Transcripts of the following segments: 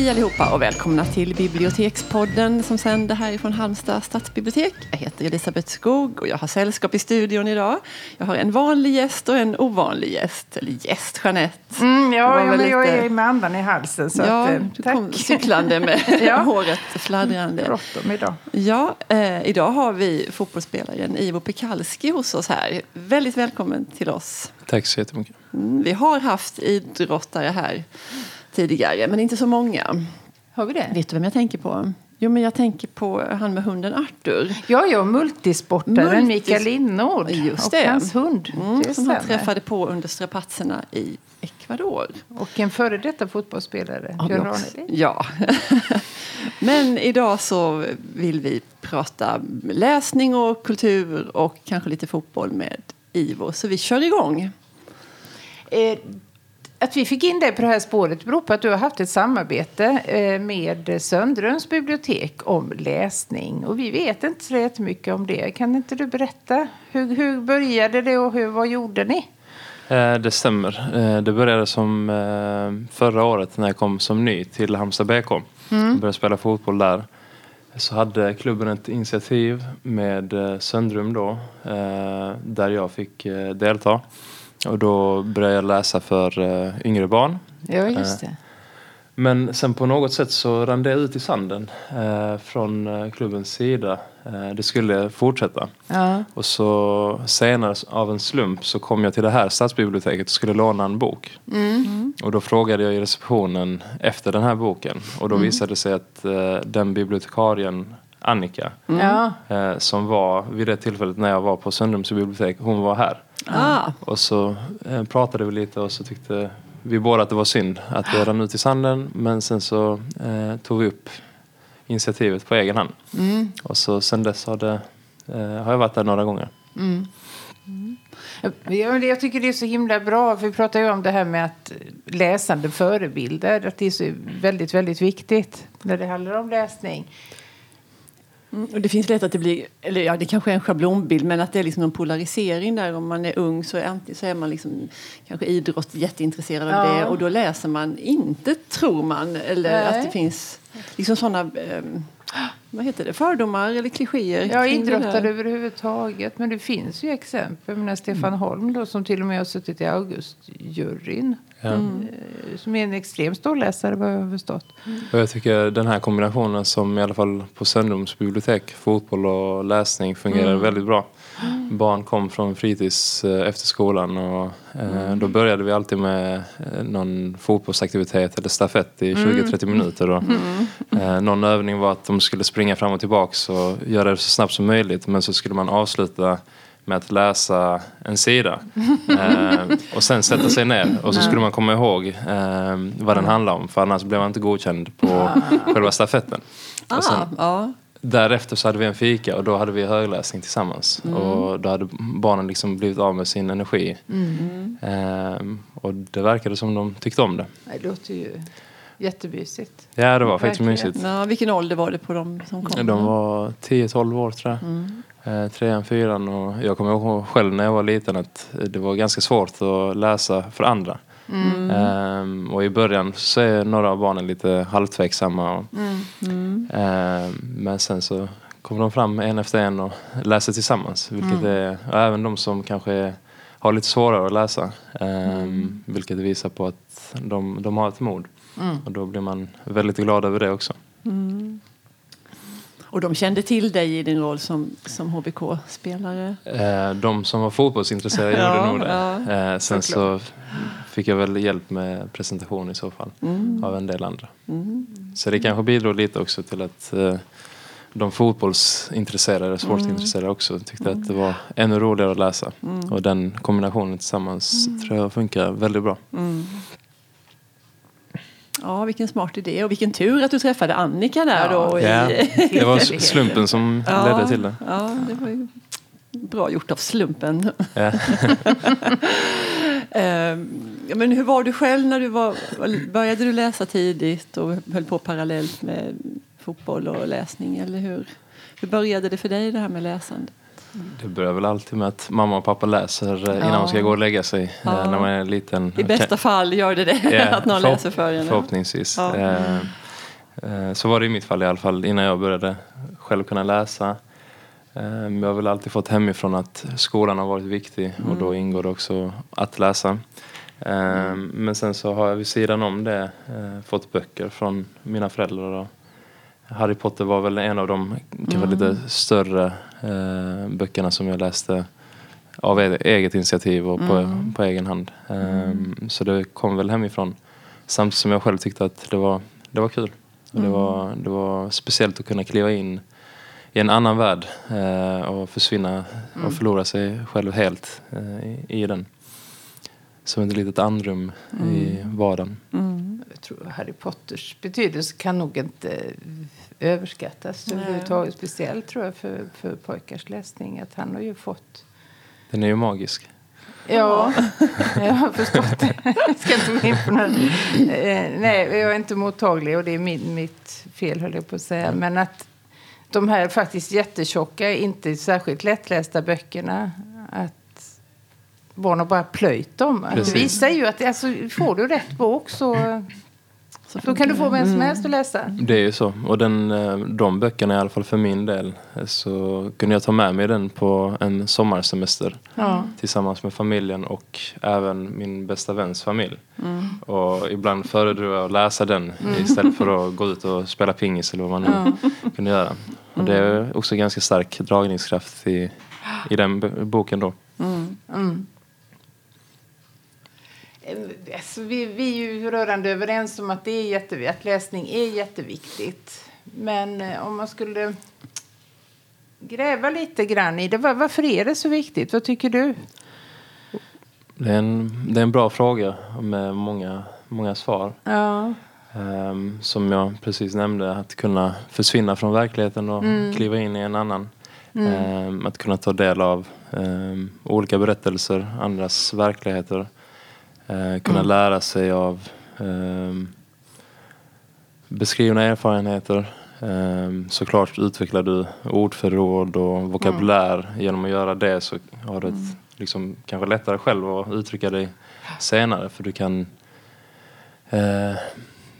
Hej allihopa och välkomna till Bibliotekspodden som sänder härifrån Halmstad stadsbibliotek. Jag heter Elisabeth Skog och jag har sällskap i studion idag. Jag har en vanlig gäst och en ovanlig gäst. Eller gäst, Jeanette. Mm, ja, ja men jag är med andan i halsen. Så ja, att, eh, du tack. kom cyklande med Ja. håret fladdrande. Bråttom idag. Ja, eh, idag har vi fotbollsspelaren Ivo Pekalski hos oss här. Väldigt välkommen till oss. Tack så jättemycket. Mm, vi har haft idrottare här tidigare, men inte så många. Har vi det? Vet du vem jag tänker på? Jo, men jag tänker på han med hunden Arthur. Ja, ja, multisportaren Multis- Mikael Linnord Just och det. hans hund. Mm, det som han träffade på under strapatserna i Ecuador. Och en före detta fotbollsspelare, Björn också. Ranelid. Ja. Men idag så vill vi prata läsning och kultur och kanske lite fotboll med Ivo. Så vi kör igång. Eh, att vi fick in dig på det här spåret beror på att du har haft ett samarbete eh, med Söndrums bibliotek om läsning. Och vi vet inte så jättemycket om det. Kan inte du berätta? Hur, hur började det och hur, vad gjorde ni? Eh, Det stämmer. Eh, Det började som förra året när jag kom som ny till Halmstad BK. Jag började spela fotboll där. Så hade klubben ett initiativ med Söndrum då. Där jag fick delta. Och då började jag läsa för eh, yngre barn. Ja, just det. Men sen på något sätt så rann det ut i sanden eh, från eh, klubbens sida. Eh, det skulle fortsätta. Ja. Och så senare av en slump så kom jag till det här stadsbiblioteket och skulle låna en bok. Och då frågade jag i receptionen efter den här boken. Och då visade det sig att eh, den bibliotekarien Annika eh, som var vid det tillfället när jag var på Söndrums bibliotek, hon var här. Ah, Och så eh, pratade vi lite och så tyckte vi båda att det var synd att det rann ut i sanden. Men sen så eh, tog vi upp initiativet på egen hand. Och så sen dess har, det, eh, har jag varit där några gånger. Ja, men det- jag tycker det är så himla bra. För vi pratar ju om det här med att läsande förebilder. Att det är så väldigt, väldigt viktigt när det handlar om läsning. Mm, och det finns lätt att det blir, eller ja, det kanske är en schablonbild, men att det är liksom en polarisering där. Om man är ung så är, så är man liksom, kanske idrott jätteintresserad av Ja. det och då läser man inte, tror man, eller Nej. att det finns liksom sådana ehm, vad heter det, fördomar eller klichéer. Ja, idrottare överhuvudtaget. Men det finns ju exempel. Men Stefan Holm då, som till och med har suttit i Augustjuryn. Ja. eh, Som är en extremt stor läsare vad jag har förstått. Och jag tycker den här kombinationen som i alla fall på Söndrums bibliotek, fotboll och läsning fungerar väldigt bra. Barn kom från fritids eh, efter skolan och eh, då började vi alltid med eh, någon fotbollsaktivitet eller stafett i 20-30 minuter. Och, eh, någon övning var att de skulle springa fram och tillbaks och göra det så snabbt som möjligt men så skulle man avsluta med att läsa en sida eh, och sen sätta sig ner och så skulle man komma ihåg eh, vad den handlar om för annars blev man inte godkänd på själva stafetten. Och sen, Ah. Därefter så hade vi en fika och då hade vi högläsning tillsammans. Och då hade barnen liksom blivit av med sin energi. Ehm, och det verkade som de tyckte om det. Det låter ju jättemysigt. Ja, det var faktiskt Verkligen. mysigt. Ja, vilken ålder var det på dem som kom? De var 10-12 år tror jag. Eh, trean, fyran och jag kommer ihåg själv när jag var liten att det var ganska svårt att läsa för andra. Ehm, och i början så är några av barnen lite halvtveksamma. Och, ehm, men sen så kommer de fram en efter en och läser tillsammans. Vilket är, och även de som kanske har lite svårare att läsa. ehm, Vilket visar på att de, de har ett mod. Och då blir man väldigt glad över det också. Och de kände till dig i din roll som, som HBK-spelare? Eh, De som var fotbollsintresserade Ja, gjorde nog det. ja. Eh, Sen så fick jag väl hjälp med presentation i så fall. Av en del andra. Så det kanske bidrog lite också till att eh, de fotbollsintresserade, sportintresserade också tyckte att det var ännu roligare att läsa. Och den kombinationen tillsammans tror jag funkar väldigt bra. Ja, vilken smart idé och vilken tur att du träffade Annika där Ja. då. I, Ja, det var slumpen som Ja, ledde till det. Ja, det var ju bra gjort av slumpen. Ehm, ja, men hur var du själv när du var, började du läsa tidigt och höll på parallellt med fotboll och läsning? Eller hur, hur började det för dig det här med läsande? Det börjar väl alltid med att mamma och pappa läser eh, innan Ja. man ska gå och lägga sig eh, Ja. när man är liten. I bästa fall gör det det, Ja, att någon förhopp- läser för en. Förhoppningsvis. Ja. Eh, Så var det i mitt fall i alla fall innan jag började själv kunna läsa. Jag har väl alltid fått hemifrån att skolan har varit viktig och då ingår det också att läsa. Eh, Men sen så har jag vid sidan om det fått böcker från mina föräldrar. Harry Potter var väl en av de kanske lite större eh, böckerna som jag läste av eget initiativ och på, på egen hand. Ehm, Så det kom väl hemifrån. Samtidigt som jag själv tyckte att det var, det var kul. Och det, var, det var speciellt att kunna kliva in i en annan värld eh, och försvinna och förlora sig själv helt eh, i, i den. Som ett litet andrum i vardagen. Jag tror Harry Potters betydelse kan nog inte överskattas Nej. överhuvudtaget. Speciellt tror jag för, för pojkars läsning. Att han har ju fått... Den är ju magisk. Ja, jag har förstått det. Jag ska inte gå in på några... Eh, nej, jag är inte mottaglig och det är min, mitt fel höll jag på att säga. Men att de här faktiskt jättetjocka, inte särskilt lättlästa böckerna att barn har bara plöjt dem. Det Precis. visar ju att alltså, får du rätt bok så Så då kan du få vem Mm. som helst att läsa. Det är ju så. Och den, eh, de böckerna i alla fall för min del eh, så kunde jag ta med mig den på en sommarsemester Ja. tillsammans med familjen och även min bästa väns familj. Och ibland föredrog jag att läsa den istället för att gå ut och spela pingis eller vad man nu kunde göra. Och det är också ganska stark dragningskraft i, i den boken då. Mm. Eh, Alltså, vi, vi är ju rörande överens om att, det är jätte, att läsning är jätteviktigt. Men eh, om man skulle gräva lite grann i det, var, varför är det så viktigt? Vad tycker du? Det är en, det är en bra fråga med många, många svar. Ja. Ehm, som jag precis nämnde, att kunna försvinna från verkligheten och kliva in i en annan. Ehm, att kunna ta del av ehm, olika berättelser, andras verkligheter. Ehm, kunna lära sig av ehm, beskrivna erfarenheter. Ehm, såklart utvecklar du ordförråd och vokabulär. Genom att göra det så har du ett, liksom, kanske lättare själv att uttrycka dig senare. För du kan eh,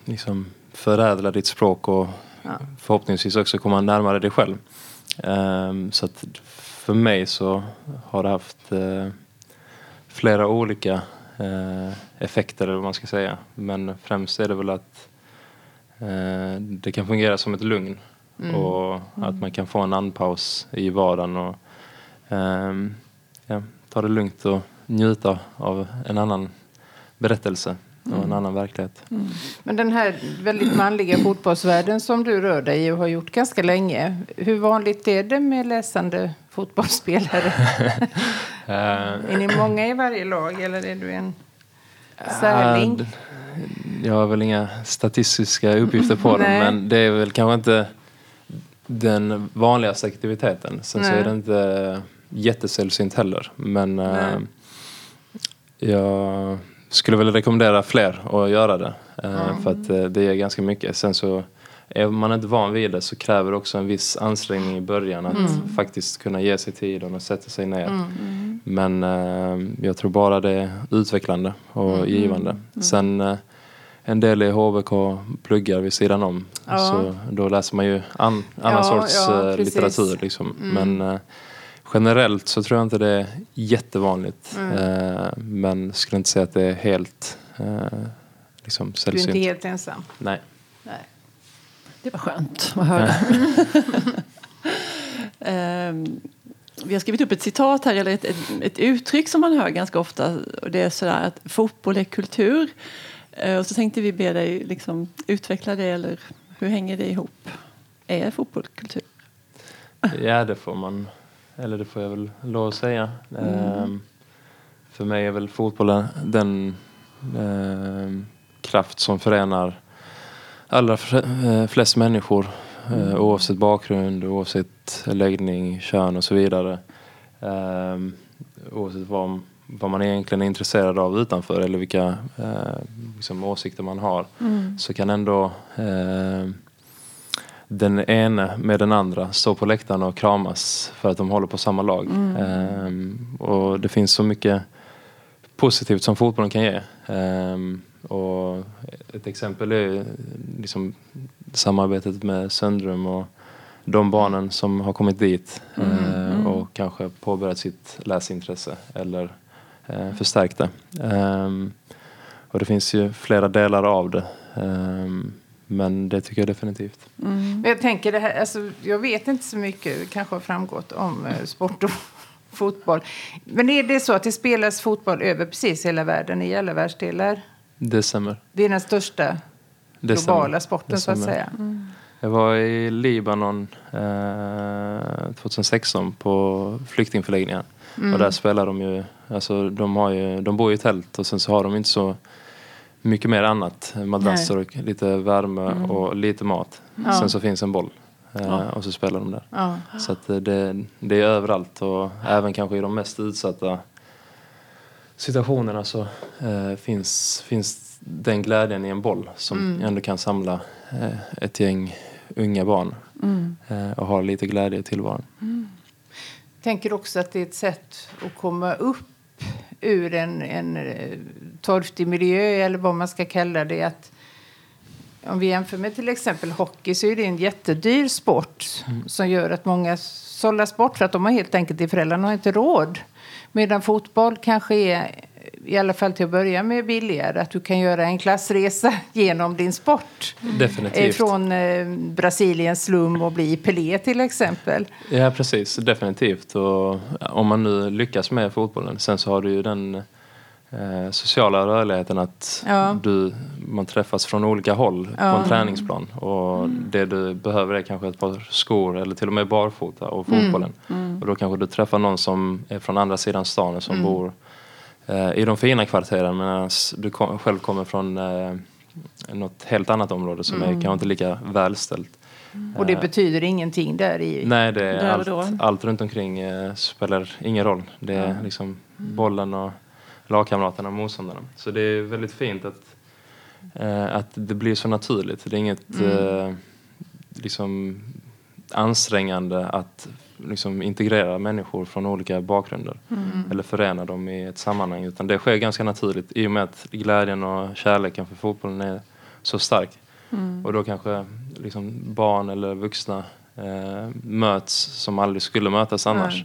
liksom förädla ditt språk och Ja. förhoppningsvis också komma närmare dig själv. Ehm, så att för mig så har det haft eh, flera olika eh, effekter eller vad man ska säga. Men främst är det väl att eh, det kan fungera som ett lugn och att man kan få en andpaus i vardagen och ehm, ja, ta det lugnt och njuta av en annan berättelse och en annan verklighet. Men den här väldigt manliga fotbollsvärlden som du rör dig i och har gjort ganska länge. Hur vanligt är det med läsande fotbollsspelare? Eh, är ni många i varje lag eller är du en särling? Ja, d- Jag har väl inga statistiska uppgifter på det, men det är väl kanske inte den vanligaste aktiviteten. Sen så Nej. är det inte jättesällsynt heller. Men eh, Nej. jag skulle väl rekommendera fler att göra det. eh, För att eh, det är ganska mycket. Sen så är man inte van vid det så kräver det också en viss ansträngning i början att Mm. faktiskt kunna ge sig tiden och sätta sig ner. Men eh, jag tror bara det är utvecklande och Mm. givande. Sen eh, en del i HBK pluggar vid sidan om. Ja. Så då läser man ju an, annan Ja, sorts ja, eh, litteratur. Liksom. Men eh, generellt så tror jag inte det är jättevanligt. Mm. Eh, men skulle inte säga att det är helt eh, liksom Du är sällsynt. inte helt ensam. Nej. Nej. Det var skönt att höra. Ehm, vi har skrivit upp ett citat här, eller ett, ett, ett uttryck som man hör ganska ofta. Och det är sådär att fotboll är kultur. Eh, och så tänkte vi be dig liksom utveckla det, eller hur hänger det ihop? Är fotboll kultur? Ja, det får man. Eller det får jag väl lov att säga. Ehm, för mig är väl fotbollen den ehm, kraft som förenar allra eh, flest människor. eh, oavsett bakgrund, oavsett läggning, kön och så vidare. Ehm, oavsett vad, vad man egentligen är intresserad av utanför eller vilka eh, liksom, åsikter man har. Så kan ändå eh, den ene med den andra står på läktaren och kramas för att de håller på samma lag. Ehm, och det finns så mycket positivt som fotbollen kan ge. Ehm, och ett exempel är liksom samarbetet med Söndrum och de barnen som har kommit dit eh, och kanske påbörjat sitt läsintresse eller eh, förstärkt det. Ehm, och det finns ju flera delar av det. Ehm, men det tycker jag definitivt. Men jag tänker det här, alltså, jag vet inte så mycket, det kanske har framgått, om eh, sport och fotboll. Men är det så att det spelas fotboll över precis hela världen, i alla världsdelar? Det stämmer. Det är den största Det globala stämmer. sporten så att säga. Jag var i Libanon eh, 2016 på flyktingförläggningen. Och där spelar de ju, alltså de, har ju, de bor i tält och sen så har de inte så mycket mer annat. Madrasser och lite värme och lite mat. Ja. Sen så finns en boll. Eh, Och så spelar de där. Ja. Så att eh, det, det är överallt och även kanske i de mest utsatta situationerna så eh, finns, finns den glädjen i en boll som ändå kan samla eh, ett gäng unga barn eh, och ha lite glädje i tillvaron. tänker också att det är ett sätt att komma upp ur en, en eh, torftig miljö eller vad man ska kalla det. Att om vi jämför med till exempel hockey så är det en jättedyr sport som gör att många sållas bort för att de har helt enkelt, i föräldrarna har inte råd. Medan fotboll kanske är, i alla fall till att börja med, billigare. Att du kan göra en klassresa genom din sport. Definitivt. Från eh, Brasiliens slum och bli Pelé till exempel. Ja precis, definitivt. Och om man nu lyckas med fotbollen. Sen så har du ju den eh, sociala rörligheten att Ja. du, man träffas från olika håll på Ja. en träningsplan. Och det du behöver är kanske ett par skor eller till och med barfota och Mm. fotbollen. Och då kanske du träffar någon som är från andra sidan stan som Mm. bor eh, i de fina kvarteren medan du kom, själv kommer från eh, något helt annat område som Mm. är kanske inte lika välställt. Och det Eh, betyder ingenting där i. Nej, det är allt, allt runt omkring eh, spelar ingen roll. Det är liksom bollen och lagkamraterna och motståndarna. Så det är väldigt fint att, eh, att det blir så naturligt. Det är inget eh, liksom ansträngande att liksom integrera människor från olika bakgrunder. Eller förena dem i ett sammanhang. Utan det sker ganska naturligt i och med att glädjen och kärleken för fotbollen är så stark. Och då kanske liksom barn eller vuxna eh, möts som aldrig skulle mötas annars.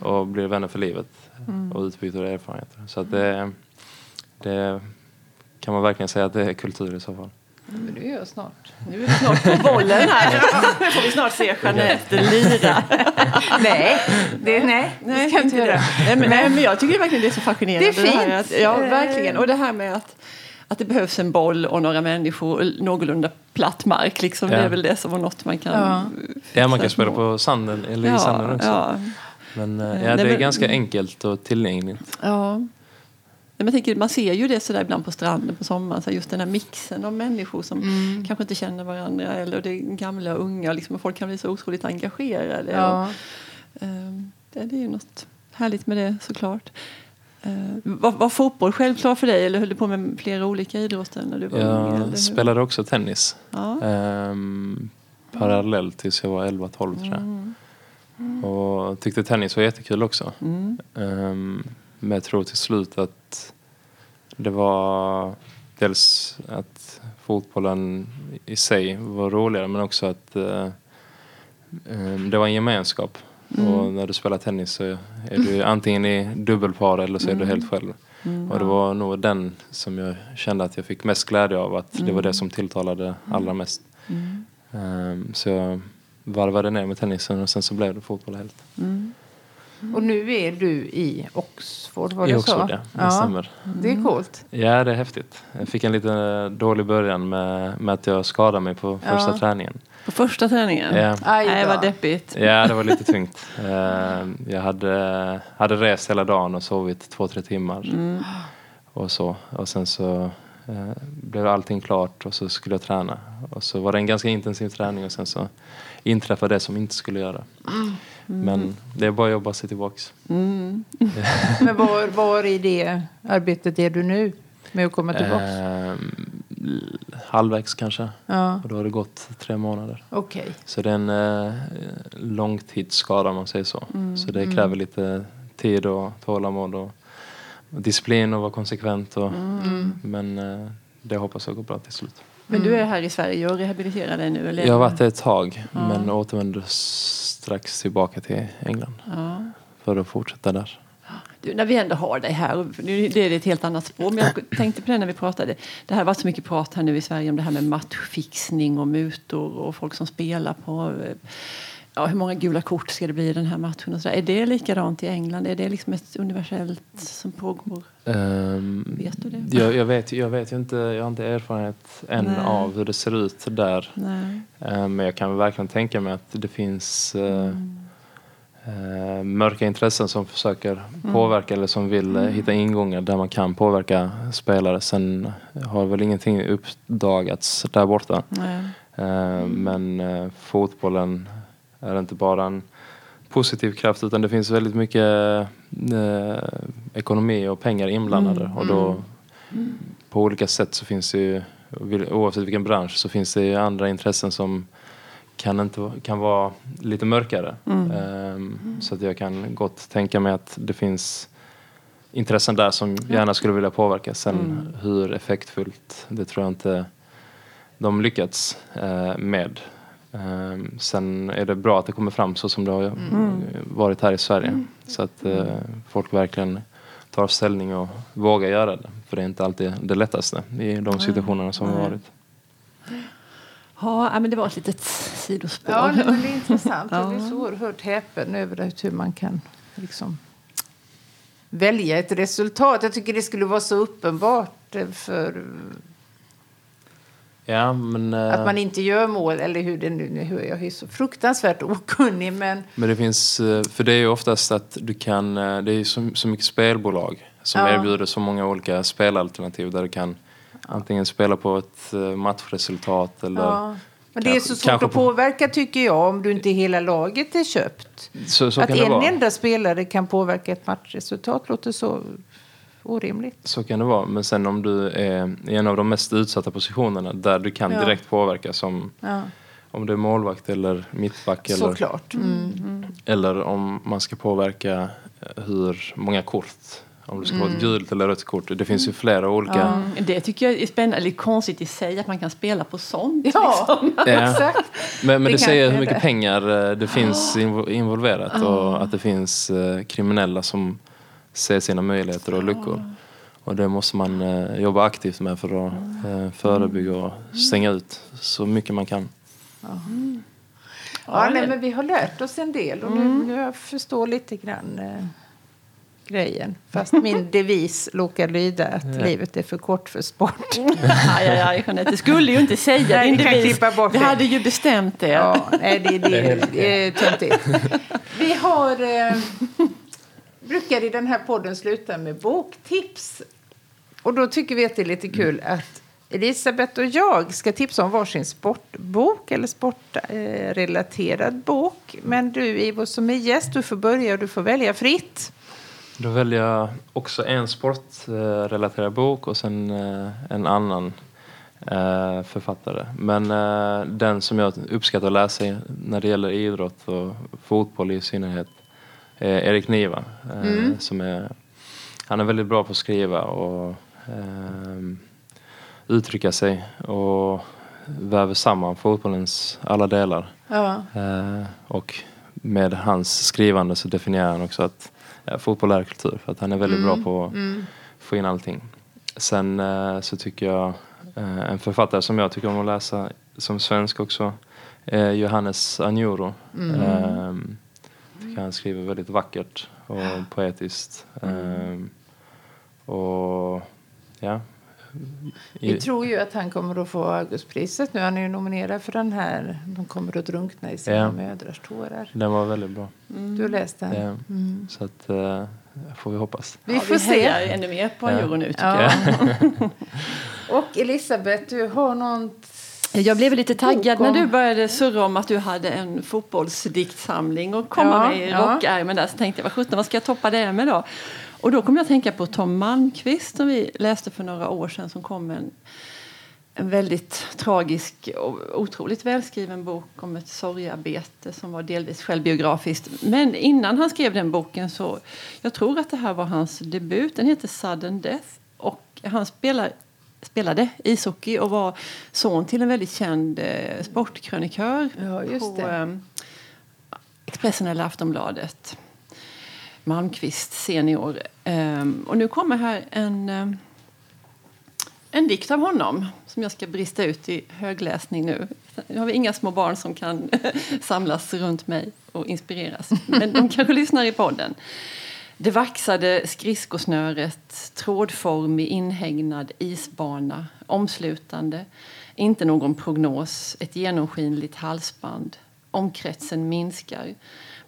Och blir vänner för livet. Och utbyter erfarenheter. Så att det, det kan man verkligen säga att det är kultur i så fall. Men det gör jag snart. Nu är vi snart på bollen här. Nu får vi snart se Jeanette lira. nej, det, nej, det ska inte göra. Nej, men, nej, men jag tycker verkligen det är så fascinerande. Det är fint. här att, ja, Eh. verkligen. Och det här med att, att det behövs en boll och några människor och någorlunda platt mark. Liksom. Det Ja. är väl det som var något man kan... Ja. Ja, man kan spela på sanden eller i sanden också. Ja, Men eh, ja, det är men- ganska enkelt och tillgängligt. ja. Nej, men jag tänker, man ser ju det sådär ibland på stranden på sommaren. Så just den här mixen av människor som Mm. kanske inte känner varandra. Eller det gamla och unga. Liksom, och folk kan bli så otroligt engagerade. Ja. Och, ehm, det, det är ju något härligt med det såklart. Uh, var, var fotboll självklar för dig eller höll du på med flera olika idrotter när du var ung? Eller? Jag spelade också tennis. Ja. Ehm, parallellt tills jag var 11-12 tror jag. Och tyckte tennis var jättekul också. Mm. Ehm, men jag tror till slut att det var dels att fotbollen i sig var roligare men också att ehm, det var en gemenskap. Och när du spelar tennis så är du antingen i dubbelpar eller så är du helt själv. Och det var nog den som jag kände att jag fick mest glädje av. Att det var det som tilltalade allra mest. Ehm, så varvade ner med tennisen och sen så blev det fotboll helt. Och nu är du i Oxford, var I det Oxford, så? ja. Det stämmer. Det är coolt. Ja, det är häftigt. Jag fick en lite dålig början med, med att jag skadade mig på första Ja. träningen. På första träningen? Ja. Aj då. vad deppigt. Ja, det var lite tungt. Ehm, Jag hade, hade rest hela dagen och sovit två, tre timmar. Och så. Och sen så eh, blev allting klart och så skulle jag träna. Och så var det en ganska intensiv träning och sen så inträffade det som inte skulle göra. Men det är bara att jobba sig tillbaks. Mm. Men var, var i det arbetet är du nu med att komma tillbaka? Ehm, l- halvvägs kanske. Ja, Och då har det gått tre månader. okej. Så det är en eh, långtidsskada om man säger så. Så det kräver lite tid och tålamod och disciplin och vara konsekvent. Och, Men eh, det hoppas jag går bra till slut. Men du är här i Sverige och rehabiliterar dig nu? Eller? Jag har varit där ett tag men återvänder strax tillbaka till England Ja. för att fortsätta där. Du, när vi ändå har dig här, och nu det är ett helt annat spår, men jag tänkte på det när vi pratade. Det har varit så mycket prat här nu i Sverige om det här med matchfixning och mutor och folk som spelar på eh, ja, hur många gula kort ska det bli i den här matchen och så där. Är det likadant i England? Är det liksom ett universellt som pågår? Ehm, Vet du det? Jag, jag, vet, jag vet inte, jag har inte erfarenhet än Nej. av hur det ser ut där. Nej. Eh, Men jag kan verkligen tänka mig att det finns eh, eh, mörka intressen som försöker påverka eller som vill eh, hitta ingångar där man kan påverka spelare. Sen har väl ingenting uppdagats där borta. Eh, Men fotbollen är inte bara en positiv kraft utan det finns väldigt mycket eh, ekonomi och pengar inblandade. Och då på olika sätt så finns det ju, oavsett vilken bransch, så finns det ju andra intressen som kan, inte, kan vara lite mörkare. Ehm, Så att jag kan gott tänka mig att det finns intressen där som gärna skulle vilja påverka. Sen hur effektfullt, det tror jag inte de lyckats eh, med. Ehm, sen är det bra att det kommer fram så som det har varit här i Sverige. Så att eh, folk verkligen tar ställning och vågar göra det. För det är inte alltid det lättaste i de situationerna som har varit. Ja, men det var ett litet sidospår. Ja, det är intressant. Ja. Jag blir så oerhört häpen över det, hur man kan liksom välja ett resultat. Jag tycker det skulle vara så uppenbart för Ja, men, eh, att man inte gör mål. Eller hur det nu, hur jag är så fruktansvärt okunnig. Men men det finns, eh, för det är ju oftast att du kan, eh, det är ju så, så mycket spelbolag som Ja. erbjuder så många olika spelalternativ där du kan antingen spela på ett matchresultat eller Ja. Men det är så svårt att på- påverka tycker jag om du inte hela laget är köpt. så, så att en vara. enda spelare kan påverka ett matchresultat låter så orimligt. Så kan det vara. Men sen om du är i en av de mest utsatta positionerna där du kan Ja. direkt påverka som Ja, om du är målvakt eller mittback eller, såklart. Mm. eller om man ska påverka eh, hur många kort. Om det ska vara ett gult eller rött kort. Det finns ju flera olika. Mm, Det tycker jag är spännande, eller konstigt i sig att man kan spela på sånt. Ja, liksom. Ja. exakt. Men, men Det det säger hur mycket det. pengar eh, det finns invo- involverat och att det finns eh, kriminella som ser sina möjligheter och luckor. Och det måste man eh, jobba aktivt med för att eh, förebygga och stänga ut så mycket man kan. Ja, nej, men vi har lärt oss en del och nu, nu jag förstår lite grann eh, grejen. Fast min devis råkar lyda att livet är för kort för sport. Aj, aj, aj, Jeanette, du skulle ju inte säga Nej, din devis. bort det. hade ju bestämt det. Ja, nej, det, det, det är töntigt. Vi har... Eh, brukar i den här podden sluta med boktips. Och då tycker vi att det är lite kul att Elisabeth och jag ska tipsa om varsin sportbok eller sportrelaterad bok. Men du, Ivo, som är gäst, du får börja och du får välja fritt. Då väljer jag också en sportrelaterad bok och sen eh, en annan eh, författare. Men eh, den som jag uppskattar att läsa när det gäller idrott och fotboll i synnerhet är Erik Niva. eh, Som är, han är väldigt bra på att skriva och eh, uttrycka sig och väver samman fotbollens alla delar. Ja. Eh, och med hans skrivande så definierar han också att ja, fotboll är kultur. För att han är väldigt bra på att få in allting. Sen eh, så tycker jag eh, en författare som jag tycker om att läsa som svensk också är Johannes Anjuro. Eh, tycker han skriver väldigt vackert och poetiskt. Eh, och ja. Vi tror ju att han kommer att få Augustpriset nu. Han är ju nominerad för den här. De kommer att drunkna i sina Ja. mödrars tårar. Den var väldigt bra. Du har läst den? Ja. Så att, eh, får vi hoppas. Vi Ja, får vi se. ännu mer på Ja. euro nu tycker Ja. jag. Och Elisabeth, du har något... Jag blev lite taggad när du började surra om att du hade en fotbollsdiktsamling och komma Ja, med i rockärmen där. Så tänkte jag, vad sjutton, vad ska jag toppa det med då? Och då kom jag att tänka på Tom Malmqvist som vi läste för några år sedan som kom med en en väldigt tragisk och otroligt välskriven bok om ett sorgearbete som var delvis självbiografiskt. Men innan han skrev den boken så, jag tror att det här var hans debut, den heter Sudden Death och han spelar, spelade ishockey och var son till en väldigt känd eh, sportkrönikör Ja, just på eh, Expressen eller Aftonbladet. Malmqvist senior. Ehm, och nu kommer här en, eh, en dikt av honom som jag ska brista ut i högläsning nu. Nu har vi inga små barn som kan samlas runt mig och inspireras. Men de kanske lyssnar i podden. Det vaxade skridskosnöret, trådformig inhägnad isbana, omslutande, inte någon prognos, ett genomskinligt halsband. Omkretsen minskar.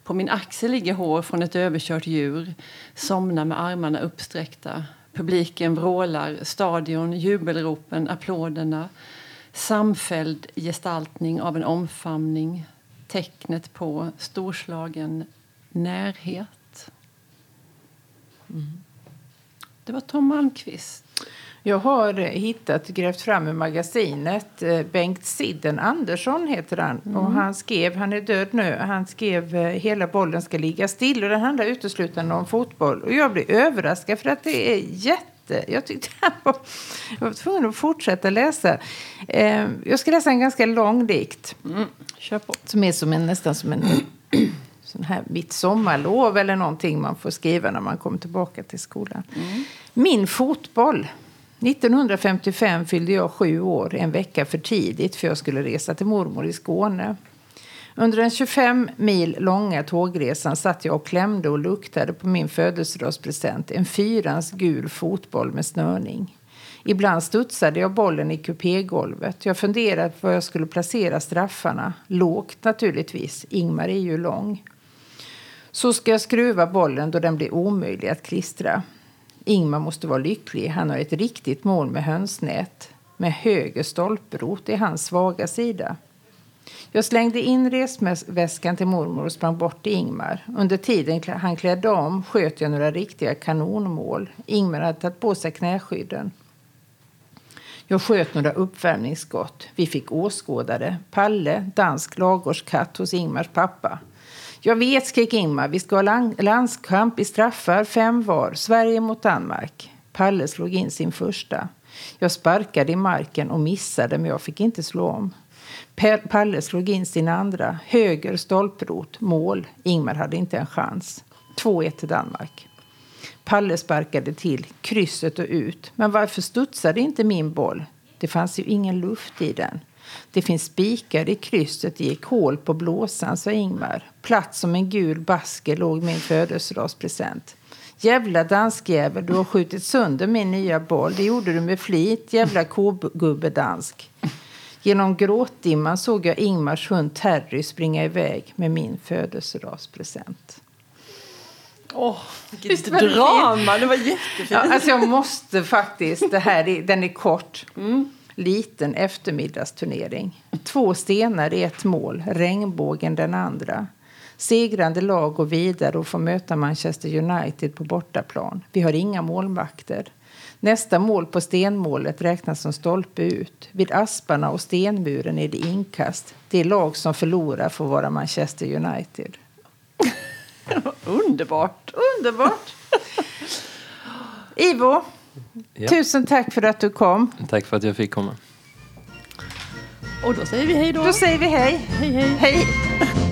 På min axel ligger hår från ett överkört djur, somnar med armarna uppsträckta. Publiken vrålar, stadion, jubelropen, applåderna. Samfälld gestaltning av en omfamning, tecknet på storslagen närhet. Det var Tom Malmqvist. Jag har hittat, grävt fram i magasinet. eh, Bengt Sidden Andersson heter han. Och han skrev, han är död nu, han skrev eh, Hela bollen ska ligga still. Och den handlar uteslutande om fotboll. Och jag blev överraskad för att det är jätte... Jag tyckte han var, jag var tvungen att fortsätta läsa. Eh, Jag ska läsa en ganska lång dikt. Kör på. Som är som en, nästan som en här mitt sommarlov eller någonting man får skriva när man kommer tillbaka till skolan. Min fotboll. 1955 fyllde jag sju år, en vecka för tidigt för jag skulle resa till mormor i Skåne. Under den 25 mil långa tågresan satt jag och klämde och luktade på min födelsedagspresent, en fyrans gul fotboll med snörning. Ibland studsade jag bollen i kupégolvet. Jag funderade på var jag skulle placera straffarna. Lågt naturligtvis. Ingmar är ju lång. Så ska jag skruva bollen då den blir omöjlig att klistra. Ingmar måste vara lycklig. Han har ett riktigt mål med hönsnät. Med höger stolprot är hans svaga sida. Jag slängde in resväskan till mormor och sprang bort till Ingmar. Under tiden han klädde om sköt jag några riktiga kanonmål. Ingmar hade tagit på sig knäskydden. Jag sköt några uppvärmningsskott. Vi fick åskådare. Palle, dansk ladugårdskatt hos Ingmars pappa. Jag vet, skrek Ingmar. Vi ska ha landskamp i straffar, fem var. Sverige mot Danmark. Palle slog in sin första. Jag sparkade i marken och missade, men jag fick inte slå om. Palle slog in sin andra. Höger stolprot, mål. Ingmar hade inte en chans. 2-1 till Danmark. Palle sparkade till, krysset och ut. Men varför studsade inte min boll? Det fanns ju ingen luft i den. Det finns spikar i krysset, det gick hål på blåsan, sa Ingmar. Platt som en gul basker låg min födelsedagspresent. Jävla danskjävel, du har skjutit sönder min nya boll. Det gjorde du med flit, jävla kogubbe dansk. Genom gråtdimman såg jag Ingmars hund Terry springa iväg med min födelsedagspresent. Åh, vilket var det drama! Det var jättefint. Ja, alltså jag måste faktiskt, det här är, den är kort. Liten eftermiddagsturnering. Två stenar i ett mål, regnbågen den andra. Segrande lag går vidare och får möta Manchester United på bortaplan. Vi har inga målvakter. Nästa mål på stenmålet räknas som stolpe ut. Vid asparna och stenmuren är det inkast. Det lag som förlorar får vara Manchester United. Underbart! Underbart! Ivo, Ja. tusen tack för att du kom. Tack för att jag fick komma. Och då säger vi hej då. Då säger vi hej. Hej, hej. Hej!